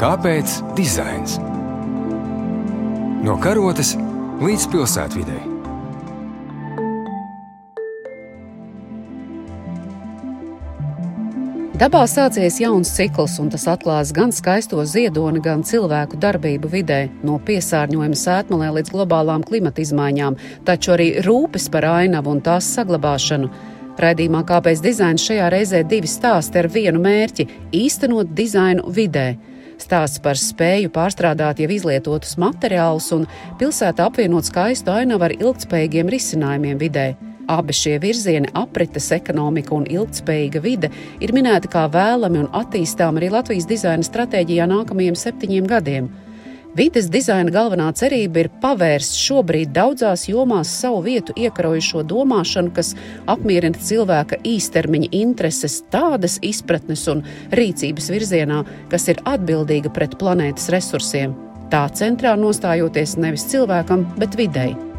Kāpēc dizains? No karotes līdz pilsētvidai. Dabā sācies jauns cikls, un tas atklās gan skaisto ziedoni, gan cilvēku darbību vidē, no piesārņojuma sētmalē līdz globālām klimata izmaiņām, taču arī rūpes par ainavu un tās saglabāšanu. Raidījumā Kāpēc dizains šajā reizē divi stāsti ar vienu mērķi - īstenot dizainu vidē. Stāsts par spēju pārstrādāt jau izlietotus materiālus un pilsētā apvienot skaistu ainavu ar ilgspējīgiem risinājumiem vidē. Abi šie virzieni, aprites ekonomika un ilgspējīga vide, ir minēti kā vēlami un attīstām arī Latvijas dizaina stratēģijā nākamajiem septiņiem gadiem. Vides dizaina galvenā cerība ir pavērst šobrīd daudzās jomās savu vietu iekarojušo domāšanu, kas apmierina cilvēka īstermiņa intereses, tādas izpratnes un rīcības virzienā, kas ir atbildīga pret planētas resursiem. Tā centrā nostājoties nevis cilvēkam, bet videi.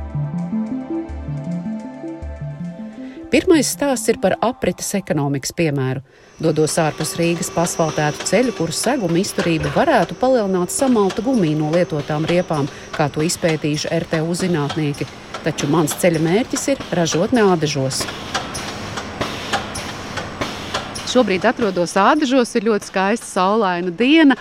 Pirmais stāsts ir par aprites ekonomikas piemēru. Dodos ārpus Rīgas pa asfaltētu ceļu, kuru seguma izturība varētu palielināt samalta gumiju no lietotām riepām, kā to izpētījuši RTU zinātnieki. Taču mans ceļa mērķis ir ražotne ādažos. Šobrīd atrodos ādažos, ir ļoti skaista saulaina diena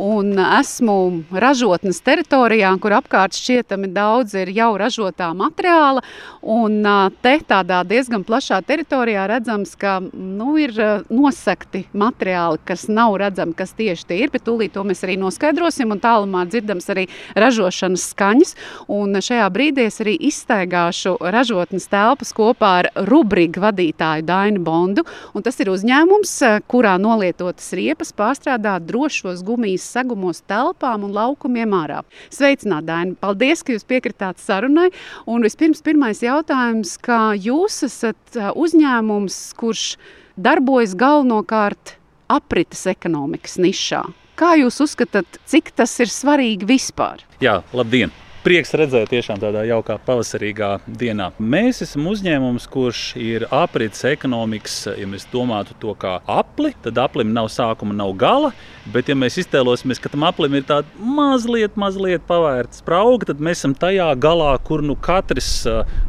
un esmu ražotnes teritorijā, kur apkārt šķietami daudz ir jau ražotā materiāla. Un te tādā diezgan plašā teritorijā redzams, ka nu, ir nosakti materiāli, kas nav redzami, kas tieši tie ir, bet tūlīt to mēs arī noskaidrosim. Tālumā dzirdams arī ražošanas skaņas. Un šajā brīdī es arī izstaigāšu ražotnes telpas kopā ar rubriku vadītāju Dainu Bondu. Un tas ir uzņēmums, kurā nolietotas riepas pārstrādā drošos gumijas segumos telpām un laukumiem ārā. Sveicināt, Daina! Paldies, ka jūs piekritāt sarunai. Un vispirms pirmais jautājums, kā jūs esat uzņēmums, kurš darbojas galvenokārt aprites ekonomikas nišā. Kā jūs uzskatāt, cik tas ir svarīgi vispār? Jā, labdien! Prieks redzēt, tiešām tādā jaukā pavasarīgā dienā. Mēs esam uzņēmums, kurš ir aprits ekonomikas. Ja mēs domātu to kā apli, tad aplim nav sākuma, nav gala. Bet, ja mēs iztēlosimies, ka tam aplim ir tāda mazliet, mazliet pavērta sprauga, tad mēs esam tajā galā, kur nu katrs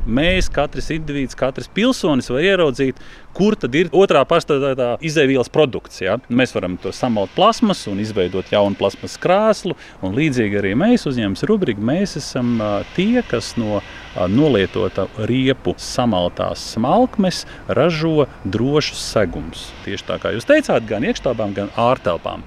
mēs, katrs indivīds, katrs pilsonis var ieraudzīt, kur tad ir otrā pārstāvētā izēvielas produkts. Ja? Mēs varam to samalt plasmas un izveidot jaunu plasmas krāslu. Līdzīgi arī mēs uzņēmums rubriku. Mēs esam tie, kas no nolietota riepu samaltās smalkmes ražo drošus segumus. Tieši tā kā jūs teicāt, gan iekštelpām, gan ārtelpām.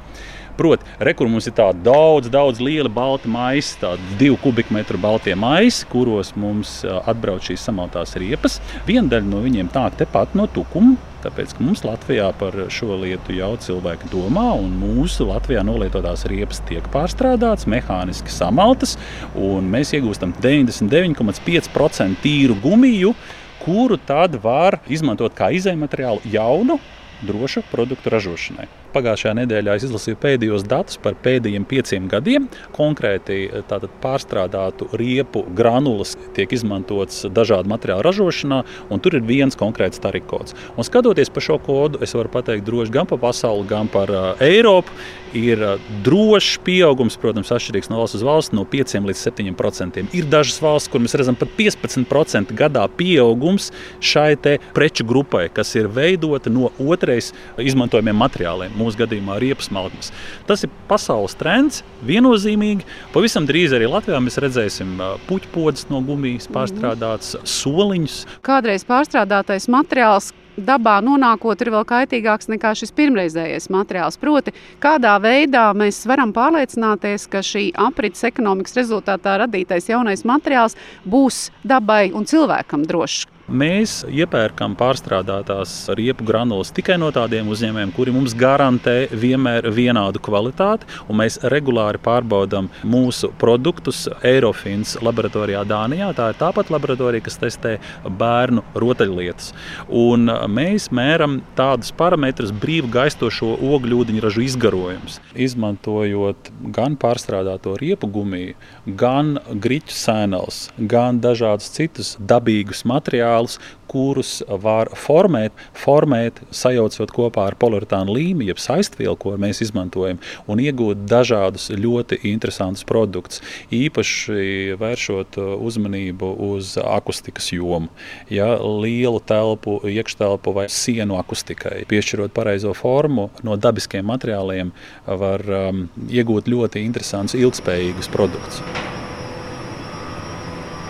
Proti, rekur mums ir tādi daudz, daudz lieli balti maisi, tādi divu kubikmetru balti maisi, kuros mums atbrauc šīs samaltās riepas. Viena daļa no viņiem nāk tepat no tukuma. Tāpēc mums Latvijā par šo lietu jau cilvēki domā, un mūsu Latvijā nolietotās riepas tiek pārstrādātas, mehāniski samaltas, un mēs iegūstam 99,5% tīru gumiju, kuru tad var izmantot kā izējumateriālu jaunu, drošu produktu ražošanai. Pagājušajā nedēļā es izlasīju pēdējos datus par pēdējiem pieciem gadiem. Konkrēti tātad pārstrādātu riepu granulas tiek izmantotas dažādu materiālu ražošanā, un tur ir viens konkrēts tarikods. Un skatoties pa šo kodu, es varu pateikt droši gan par pasauli, gan par uh, Eiropu. Ir uh, drošs pieaugums, protams, atšķirīgs no valsts uz valsts, no 5 līdz 7 procentiem. Ir dažas valsts, kur mēs redzam pat 15% gadā pieaugums šai preču grupai, kas ir veidota no otrais izmantojamiem materiāliem mūsu gadījumā riepas malkmes. Tas ir pasaules trends, viennozīmīgi. Pavisam drīz arī Latvijā mēs redzēsim puķu podas no gumijas pārstrādātas, soliņus. Kādreiz pārstrādātais materiāls dabā nonākot, ir vēl kaitīgāks nekā šis pirmreizējais materiāls. Proti, kādā veidā mēs varam pārliecināties, ka šī aprits ekonomikas rezultātā radītais jaunais materiāls būs dabai un cilvēkam drošs. Mēs iepērkam pārstrādātās riepu granulas tikai no tādiem uzņēmējiem, kuri mums garantē vienmēr vienādu kvalitāti. Mēs regulāri pārbaudām mūsu produktus Eirofins laboratorijā Dānijā. Tā ir tāpat laboratorija, kas testē bērnu rotaļlietas. Un mēs mēram tādus parametrus brīvu gaistošo ogļūdeņražu izgarojumus. Izmantojot gan pārstrādāto riepu gumiju, gan griķu sēnels, gan dažādus citus dabīgus materiālus materiālus, kurus var formēt, formēt sajaucot kopā ar poliuretānu līmi, jeb saistvielu, ko mēs izmantojam, un iegūt dažādus ļoti interesantus produktus. Īpaši vēršot uzmanību uz akustikas jomu, ja, lielu telpu, iekštelpu vai sienu akustikai. Piešķirot pareizo formu no dabiskiem materiāliem, var um, iegūt ļoti interesantus, ilgspējīgus produktus.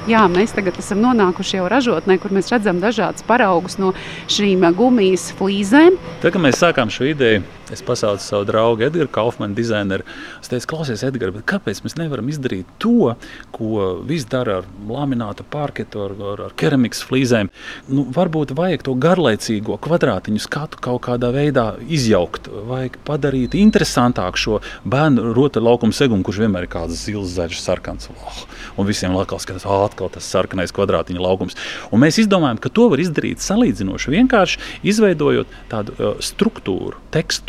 Jā, mēs tagad esam nonākuši jau ražotnē, kur mēs redzam dažādus paraugus no šīm gumijas flīzēm. Tad, kad mēs sākām šo ideju, es pasaucu savu draugu Edgars Kaufmanu, dizaineru. Es teicu, klausies, Edgars, kāpēc mēs nevaram izdarīt to, ko viss dara ar laminātu parketu, ar, ar, ar keramikas flīzēm? Nu, varbūt vajag to garlaicīgo kvadrātiņu skatu kaut kādā veidā izjaukt, vajag padarīt interesantāku šo bērnu rotaļlaukumu segumu, kurš vienmēr ir kāds zils, zaļš, sarkans. Oh, un visiem likās, ka tas oh, atkal tas sarkanais kvadrātiņa laukums. Un mēs izdomājām, ka to var izdarīt salīdzinoši vienkārši, izveidojot tādu uh, struktūru,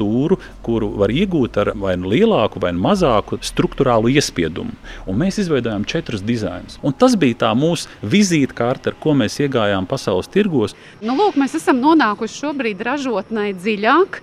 tekstūru, kuru var iegūt ar vai nu lielāku vai nu mazāku struktūrālu iespiedumu. Un mēs izveidojām četrus dizainus. Un tas bija tā mūsu vizītkarte, ar ko mēs iegājām pasaules tirgos. Nu, lūk, mēs esam nonākuši šobrīd ražotnē dziļāk.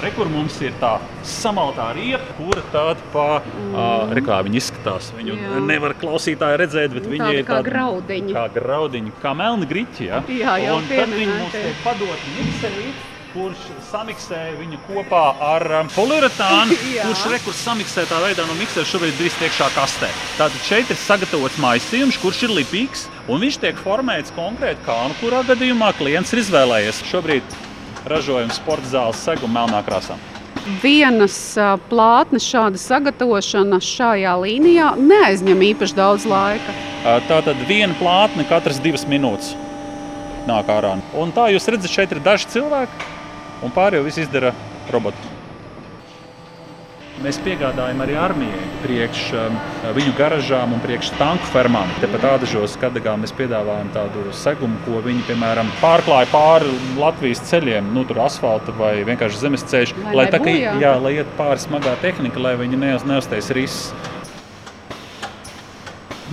Rekur mums ir tā samaltā riepa, kura tāda pa, mm. uh, rekā viņa izskatās. Viņu jā. nevar klausītāji redzēt, bet viņi ir kā graudiņi. Kā graudiņi, kā melni griķi. Ja? Jā, jau Un tad viņi mums tiek padoti mikserī, kurš samiksē viņu kopā ar um, poliuretānu, kurš rekurs samiksē tā veidā no miksera šobrīd drīz tiekšā kastē. Tātad šeit ir sagatavots maisījums, kurš ir lipīgs, un viņš tiek formēts konkrēti kā, nu kurā gadījumā klients ir izvēlējies. Šobrīd ražojam sporta zāles segumu melnā krāsā. Vienas plātnes šāda sagatavošana šajā līnijā neaizņem īpaši daudz laika. Tā tad viena plātne katras divas minūtes nāk ārā. Un tā jūs redzat, šeit ir daži cilvēki, un pārējo viss izdara roboti. Mēs piegādājam arī armijai, priekš um, viņu garažām un priekš tanku fermām. Tepat Ādažos, Kadagā mēs piedāvājam tādu segumu, ko viņi, piemēram, pārklāja pāri Latvijas ceļiem, nu, tur asfalta vai vienkārši zemes ceļš, lai, lai, tā, ka, jā, lai iet pāri smagā tehnika, lai viņi neuztais risks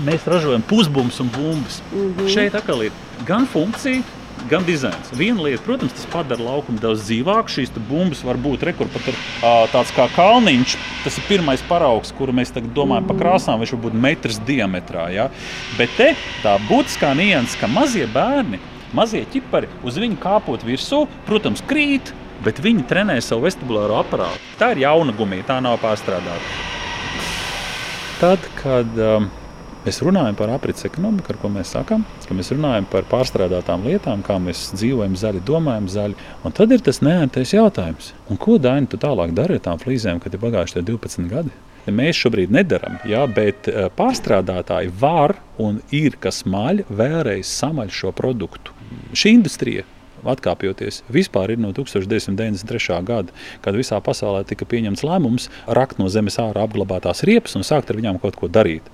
mēs ražojam pusbumbas un bumbas. Mm -hmm. Šeit atkal ir gan funkcija, gan dizains. Viena lieta, protams, tas padara laukumu daudz dzīvāku. Šīs bumbas var būt uh, tāds kā kalniņš. Tas ir pirmais paraugs, kuru mēs domājam par krāsām. Viņš var būt metrs diametrā. Ja? Bet te tā būtiskā nianses, ka mazie bērni, mazie ķipari uz viņu kāpot virsū, protams, krīt. Bet viņi trenē savu vestibulāro aparātu. Tā ir jauna gumija, tā nav pārstrādāta. Tad, kad um, Mēs runājam par aprits ekonomiku, ar ko mēs sakām, ka mēs runājam par pārstrādātām lietām, kā mēs dzīvojam zaļi, domājam zaļi. Un tad ir tas neērtais jautājums, un ko Daini tu tālāk dari ar tām flīzēm, kad ir pagājuši 12 gadi? Mēs šobrīd nedarām, jā, bet eh, pārstrādātāji var un ir, kas maļ, vēlreiz samaļ šo produktu. Šī industrija atkāpjoties, vispār ir no 1993. gada, kad visā pasaulē tika pieņemts lēmums rakt no zemes ārā apglabātās riepas un sākt ar viņām kaut ko darīt.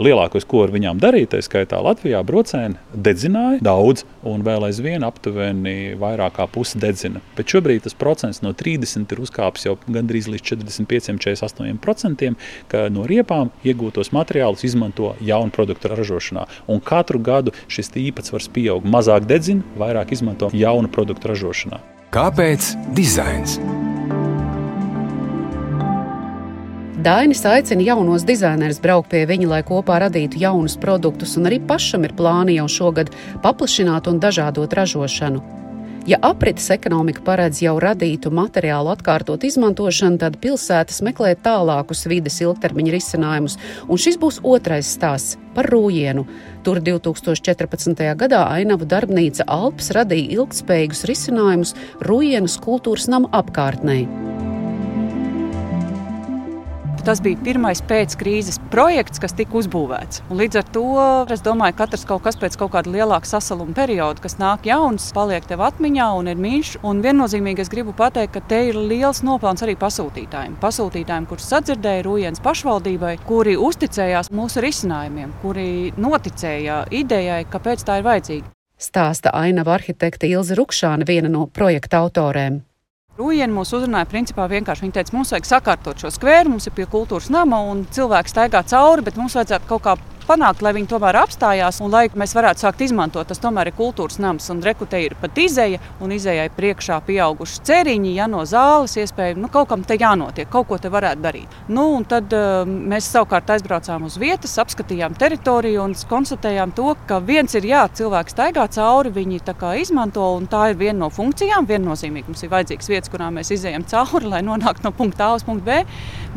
Lielākais, ko ar viņām darīt, tā skaitā Latvijā, brocēni dedzināja daudz, un vēl aizvien aptuveni vairāk kā pusi dedzina. Bet šobrīd tas procents no 30 ir uzkāpis jau gandrīz līdz 45, 48%, ka no riepām iegūtos materiālus izmanto jaunu produktu ražošanā. Un katru gadu šis īpatsvars pieaug. Mazāk dedzina, vairāk izmanto jaunu produktu ražošanā. Kāpēc dizains? Dainis aicina jaunos dizainerus braukt pie viņa, lai kopā radītu jaunus produktus, un arī pašam ir plāni jau šogad paplašināt un dažādot ražošanu. Ja aprites ekonomika paredz jau radītu materiālu atkārtot izmantošanu, tad pilsētas meklē tālākus vides ilgtermiņa risinājumus, un šis būs otrais stāsts par rūjienu. Tur 2014. gadā ainavu darbnīca Alps radīja ilgspējīgus risinājumus rūjienas kultūras nama apkārtnē. Tas bija pirmais pēckrīzes projekts, kas tika uzbūvēts. Un līdz ar to es domāju, ka katrs kaut kas pēc kaut kāda lielāka sasaluma perioda, kas nāk jauns, paliek tev atmiņā un ir mīļš. Un viennozīmīgi es gribu pateikt, ka te ir liels nopelns arī pasūtītājiem. Pasūtītājiem, kurus sadzirdēja Rūjienas pašvaldībai, kuri uzticējās mūsu risinājumiem, kuri noticēja idejai, kāpēc tā ir vajadzīga. Stāsta ainava arhitekte Ilza Rukšāna, viena no projekta autoriem. Rūjiena mūs uzrunāja principā vienkārši. Viņa teica, mums vajag sakārtot šo skvēru, mums ir pie kultūras nama un cilvēks staigā cauri, bet mums vajadzētu kaut kā panākt, lai viņi tomēr apstājās un lai mēs varētu sākt izmantot. Tas tomēr ir kultūras nams un rekutē ir pat izēja un izējai priekšā pieauguši ceriņi, ja no zāles iespēja, nu kaut kam te jānotiek, kaut ko te varētu darīt. Nu, tad uh, mēs savukārt aizbraucām uz vietas, apskatījām teritoriju un konstatējām to, ka viens ir jā, cilvēks staigā cauri, viņi izmanto un tā ir viena no funkcijām. Viennozīmīgi mums ir vajadzīgs vietas, kurām mēs izējām cauri, lai nonāktu no punkta A uz punktu B.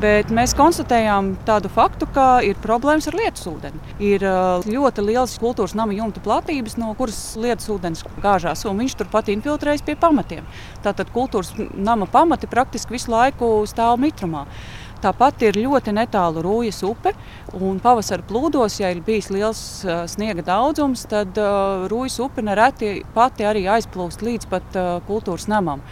Bet mēs konstatējām tādu faktu, ka ir problēmas ar lietus ūdeni. Ir ļoti liels kultūras nama jumta platības, no kuras lietus ūdens gāžās, un viņš turpat infiltrējas pie pamatiem. Tātad kultūras nama pamati praktiski visu laiku stāv mitrumā. Tāpat ir ļoti netālu Rūjas upe. Pavasara plūdos, ja ir bijis liels uh, sniega daudzums, tad uh, Rūjas upe nereti pati arī aizplūst līdz pat uh, kultūras namam.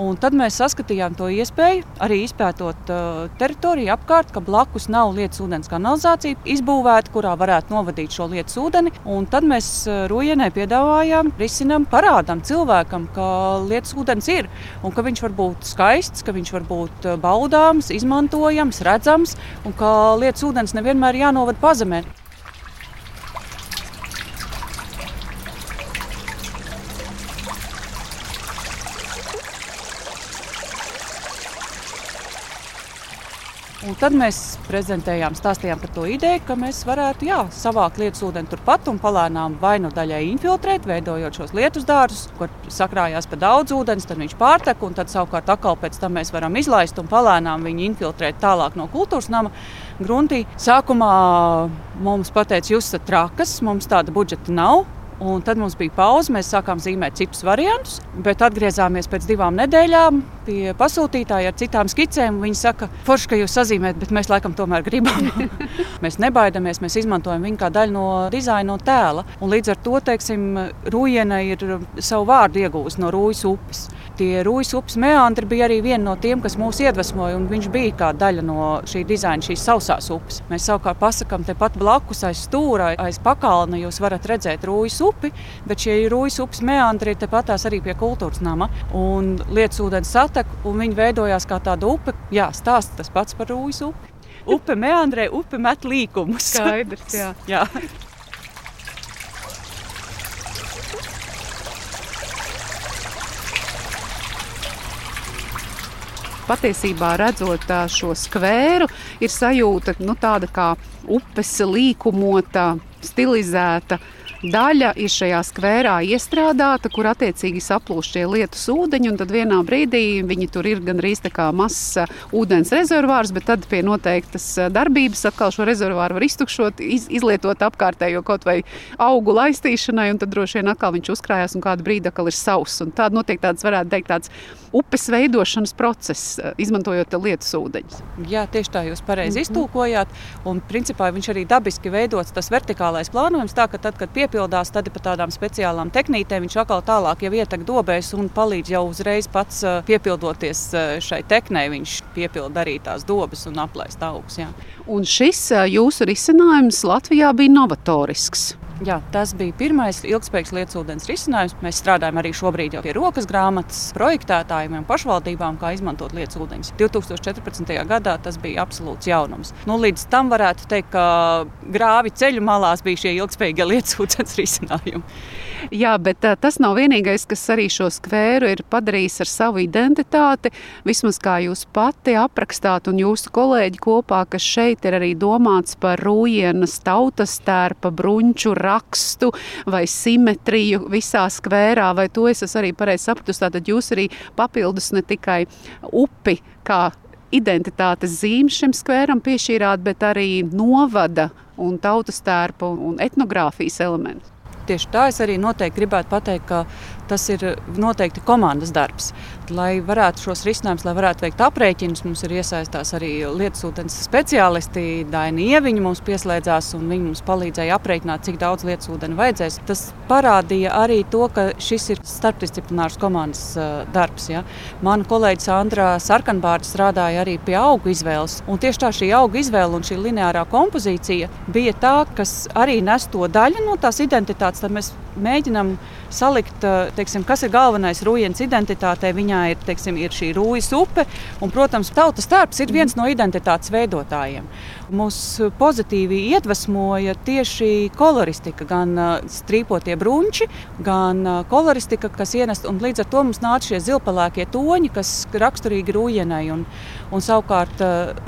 Un tad mēs saskatījām to iespēju, arī izpētot uh, teritoriju apkārt, ka blakus nav lietas ūdens kanalizācija izbūvēta, kurā varētu novadīt šo lietas ūdeni. Un tad mēs uh, Rujienai piedāvājām, risinām, parādām cilvēkam, ka lietas ūdens ir un ka viņš var būt skaists, ka viņš var būt uh, baudāms, izmantojams, redzams un ka lietas ūdens nevienmēr jānovad pazemē. Un tad mēs prezentējām, stāstījām par to ideju, ka mēs varētu jā, savākt lietus ūdeni turpat un palēnām vai nu daļai infiltrēt, veidojot šos lietus dārzus, kur sakrājās pa daudz ūdens, tad viņš pārtek, un tad savukārt atkal pēc tam mēs varam izlaist un palēnām viņu infiltrēt tālāk no kultūras nama gruntī. Sākumā mums pateica, jūs esat trakas, mums tāda budžeta nav. Un tad mums bija pauze, mēs sākām zīmēt citus variantus, bet atgriezāmies pēc divām nedēļām pie pasūtītāja ar citām skicēm. Viņi saka, forši, ka jūs sazīmējat, bet mēs laikam tomēr gribam. mēs nebaidamies, mēs izmantojam viņu kā daļu no dizaina, no tēla. Un līdz ar to, teiksim, Rūjiena ir savu vārdu iegūst no Rūjas upes. Tie Rūjas upes meandri bija arī viena no tiem, kas mūs iedvesmoja, un viņš bija kā daļa no šī dizaina, šīs sausās upes. Mēs savukārt pasakām, tepat blakus aiz stūra, aiz pakalna jūs varat redzēt Rūjas upi, bet šie Rūjas upes meandri ir tepatās arī pie kultūras nama. Un lietas ūdens satek, un viņi veidojās kā tāda upe. Jā, stāsta tas pats par Rūjas upi. Upe meandrē, upe met līkumus. Skaidrs, jā. jā. patiesībā redzot šo skvēru, ir sajūta nu, tāda kā upes līkumota, stilizēta daļa ir šajā skvērā iestrādāta, kur attiecīgi saplūst šie lietus ūdeņi. Tad vienā brīdī viņi tur ir gandrīz tā kā mazs ūdens rezervārs, bet tad pie noteiktas uh, darbības atkal šo rezervāru var iztukšot, iz, izlietot apkārtējo kaut vai augu laistīšanai, un tad droši vien atkal viņš uzkrājās un kādu brīdi atkal ir sauss. Tāda notiek tāds, varētu teikt, tāds upes veidošanas process, uh, izmantojot lietus ūdeņus. Jā, tieši tā jūs pareizi mm -hmm. iztūkojāt. Un principā viņš arī dabiski veidots tas vertikālais plānojums, tā ka tad, kad pie piepildās, tad pa tādām speciālām tehnikām viņš atkal tālāk jau ietek dobēs un palīdz jau uzreiz pats piepildoties šai tehnikai. Viņš piepilda arī tās dobes un aplaist augus. Jā. Un šis jūsu risinājums Latvijā bija novatorisks. Jā, tas bija pirmais ilgspējīgs lietsūdens risinājums. Mēs strādājam arī šobrīd pie rokas grāmatas projektētājiem un pašvaldībām, kā izmantot lietsūdeņus. 2014. gadā tas bija absolūts jaunums. Nu, līdz tam varētu teikt, ka grāvi ceļu malās bija šie ilgspējīgie lietsūdens risinājumi. Jā, bet tas nav vienīgais, kas arī šo skvēru ir padarījis ar savu identitāti. Vismaz kā jūs pati aprakstāt un jūsu kolēģi kopā, ka šeit ir arī domāts par rūjienas tautas tērpa bruņču rakstu vai simetriju visā skvērā, vai to es esmu arī pareizi sapratusi. Tātad jūs arī papildus ne tikai upi kā identitātes zīmi šim skvēram piešķīrāt, bet arī novada un tautas tērpu un etnogrāfijas elementus. Tieši tā es arī noteikti gribētu pateikt, ka tas ir noteikti komandas darbs. Lai varētu šos risinājumus, lai varētu veikt aprēķinus, mums ir iesaistās arī lietusūdens speciālisti. Daina Ieviņa mums pieslēdzās un viņa mums palīdzēja aprēķināt, cik daudz lietusūdeni vajadzēs. Tas parādīja arī to, ka šis ir starpdisciplinārs komandas uh, darbs. Ja. Mana kolēģe Sandra Sarkanbārda strādāja arī pie augu izvēles. Un tieši tā šī auga izvēle un šī lineārā kompozīcija bija tā, kas arī nes to daļu no tās identitātes tad mēs mēģinām salikt, teiksim, kas ir galvenais rūjienas identitātē. Viņā ir, teiksim, ir šī rūjas upe, un, protams, tautas tērps ir viens no identitātes veidotājiem. Mūs pozitīvi iedvesmoja tieši koloristika, gan strīpotie brunči, gan koloristika, kas ienest, un līdz ar to mums nāca šie zilpelēkie toņi, kas raksturīgi rūjienai. Un, un savukārt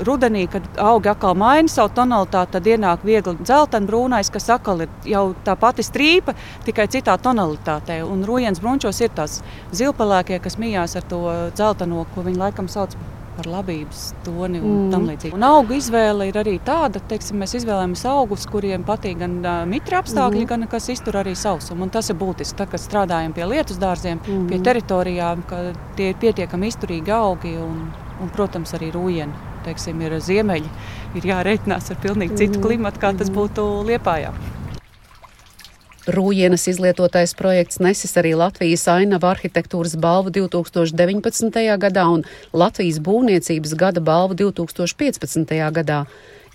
rudenī, kad augi atkal maina savu tonalitāti, tad ienāk viegli dzeltenbrūnais, kas atkal ir jau tā pati strīpa, tikai citā tonalitātē. Un rūjienas brunčos ir tās zilpelēkie, kas mījās ar to dzelteno, ko viņi laikam sauc par labības toni un mm. tam līdzīgi. Un augu izvēle ir arī tāda, ka mēs izvēlamies augus, kuriem patīk gan uh, mitra apstākļi, mm. gan kas iztur arī sausumu. Un tas ir būtiski, tad, kad strādājam pie lietus dārziem, mm. pie teritorijām, ka tie ir pietiekami izturīgi augi un, un protams, arī rūjieni. Teiksim, ir ziemeļi, ir jārēķinās ar pilnīgi citu klimatu, kā tas būtu Liepājā. Rūjienas izlietotais projekts nesis arī Latvijas ainava arhitektūras balvu 2019. gadā un Latvijas būvniecības gada balvu 2015. gadā.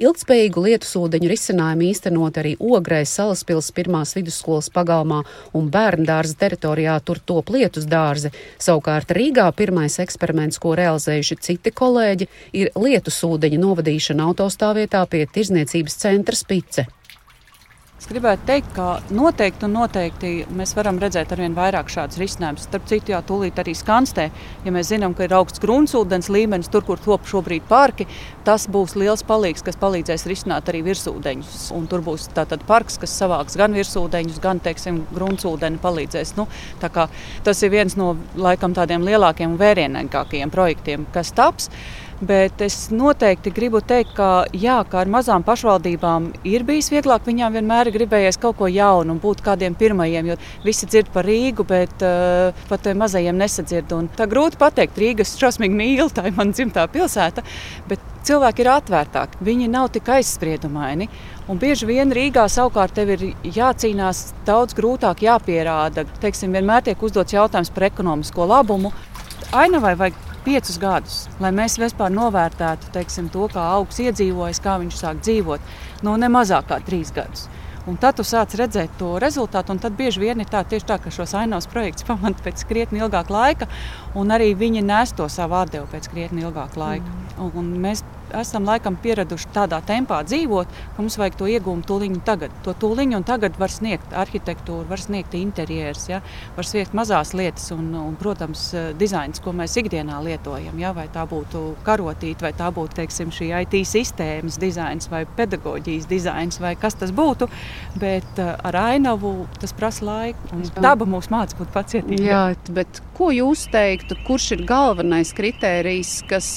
Ilgspējīgu lietusūdeņu risinājumu īstenot arī Ogrē Salaspils pirmās vidusskolas pagalmā un bērndārza teritorijā tur top lietus dārzi. Savukārt Rīgā pirmais eksperiments, ko realizējuši citi kolēģi, ir lietusūdeņa novadīšana autostāvvietā pie tirzniecības centra Spice. Es gribētu teikt, ka noteikti, noteikti mēs varam redzēt ar vien vairāk šādus risinājumus. Starp citu, jau tūlīt arī skanstē, ja mēs zinām, ka ir augsts gruntsūdens līmenis tur, kur top šobrīd parki, tas būs liels palīgs, kas palīdzēs risināt arī virsūdeņus. Un tur būs tātad parks, kas savāks gan virsūdeņus, gan, teiksim, gruntsūdeni palīdzēs. Nu, tas ir viens no laikam tādiem lielākiem un vērienīgākajiem projektiem, kas taps. Bet es noteikti gribu teikt, ka, jā, ka ar mazām pašvaldībām ir bijis vieglāk. Viņām vienmēr ir gribējies kaut ko jaunu un būt kādiem pirmajiem. Jo visi dzird par Rīgu, bet uh, pat mazajiem nesadzird. Un tā grūti pateikt, Rīgas šausmīgi mīl, tā ir mana dzimtā pilsēta. Bet cilvēki ir atvērtāki, viņi nav tik aizspriedumaini. Un bieži vien Rīgā savukārt tev ir jācīnās daudz grūtāk, jāpierāda. Teiksim, vienmēr tiek uzdots jautājums par ekonomisko labumu. Ainavai vajag piecus gadus, lai mēs vispār novērtētu teiksim, to, kā augs iedzīvojas, kā viņš sāk dzīvot. No nu, ne mazāk kā trīs gadus. Un tad tu sāc redzēt to rezultātu, un tad bieži vien ir tā, tā ka šos ainavas projekts pamata pēc krietni ilgāka laika, un arī viņi nes to savu atdevi pēc krietni ilgāka laika. Mm. Un, un mēs esam laikam pieraduši tādā tempā dzīvot, ka mums vajag to iegūmu tūlīt tagad. To tūlīt un tagad var sniegt arhitektūra, var sniegt interjers, ja? var sniegt mazās lietas un, un protams, dizains, ko mēs ikdienā lietojam. Ja? Vai tā būtu karotīte, vai tā būtu teiksim, šī IT sistēmas dizains, vai pedagoģijas dizains, vai kas tas būtu. Bet uh, ar ainavu tas prasa laiku. Daba mūs māca būt pacietīgi. Jā, bet ko jūs teiktu, kurš ir galvenais kritērijs, kas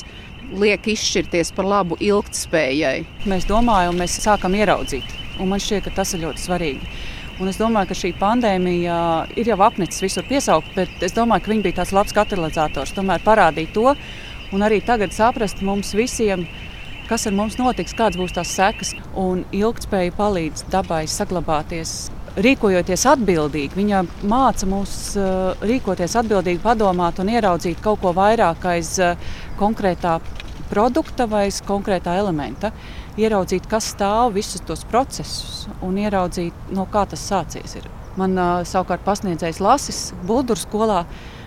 liek izšķirties par labu ilgspējai? Mēs domājam, mēs sākam ieraudzīt, un man šķiet, ka tas ir ļoti svarīgi. Un es domāju, ka šī pandēmija ir jau apnicis visur piesaukt, bet es domāju, ka viņa bija tāds labs katalizators. Tomēr parādīja to, un arī tagad saprast mums visiem, kas ar mums notiks, kādas būs tās sekas. Un ilgspēja palīdz dabai saglabāties rīkojoties atbildīgi, viņa māca mūs uh, rīkoties atbildīgi, padomāt un ieraudzīt kaut ko vairāk aiz uh, konkrētā produkta vai konkrētā elementa, ieraudzīt, kas stāv visus tos procesus un ieraudzīt, no kā tas sācies. Ir. Man uh, savukārt pasniedzējs Lasis Buldur skolā.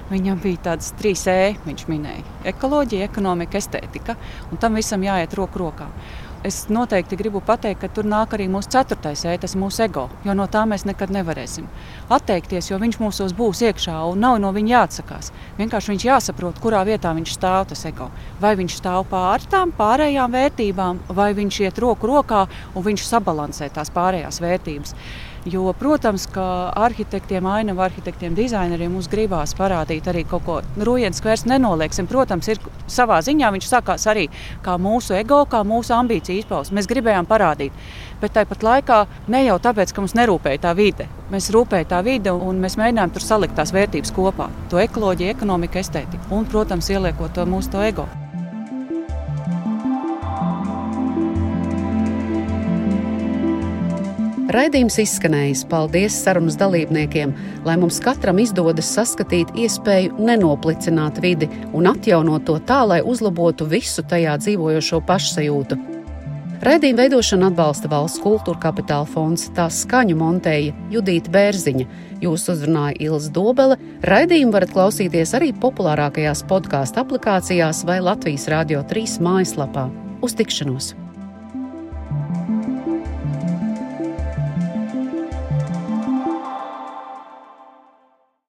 Viņam bija tādas trīs E, viņš minēja - ekoloģija, ekonomika, estētika. Un tam visam jāiet roku rokā. Es noteikti gribu pateikt, ka tur nāk arī mūsu ceturtais ēta, tas mūsu ego, jo no tā mēs nekad nevarēsim atteikties, jo viņš mūsos būs iekšā un nav no viņa jāatsakās. Vienkārši viņš jāsaprot, kurā vietā viņš stāv tas ego. Vai viņš stāv pāri tām pārējām vērtībām, vai viņš iet roku rokā un viņš sabalansē tās pārējās vērtības. Jo, protams, ka arhitektiem, ainavu arhitektiem, dizaineriem mums gribās parādīt arī kaut ko. Rūjens vairs nenolieksim. Protams, ir savā ziņā viņš sākās arī kā mūsu ego, kā mūsu ambīciju izpausme. Mēs gribējām parādīt. Bet tāpat laikā ne jau tāpēc, ka mums nerūpēja tā vide. Mēs rūpējām tā vide un mēs mēģinājām tur salikt tās vērtības kopā. To ekoloģiju, ekonomiku, estētiku un, protams, ieliekot to mūsu to ego. Raidījums izskanējis. Paldies sarunas dalībniekiem, lai mums katram izdodas saskatīt iespēju nenoplicināt vidi un atjaunot to tā, lai uzlabotu visu tajā dzīvojošo pašsajūtu. Raidījuma veidošanu atbalsta valsts kultūra kapitāla fonds, tās skaņu montēja Judīta Bērziņa. Jūs uzrunāja Ilza Dobele. Raidījumu varat klausīties arī populārākajās podkāstu aplikācijās vai Latvijas Rādio 3 mājaslapā. Uz tikšanos!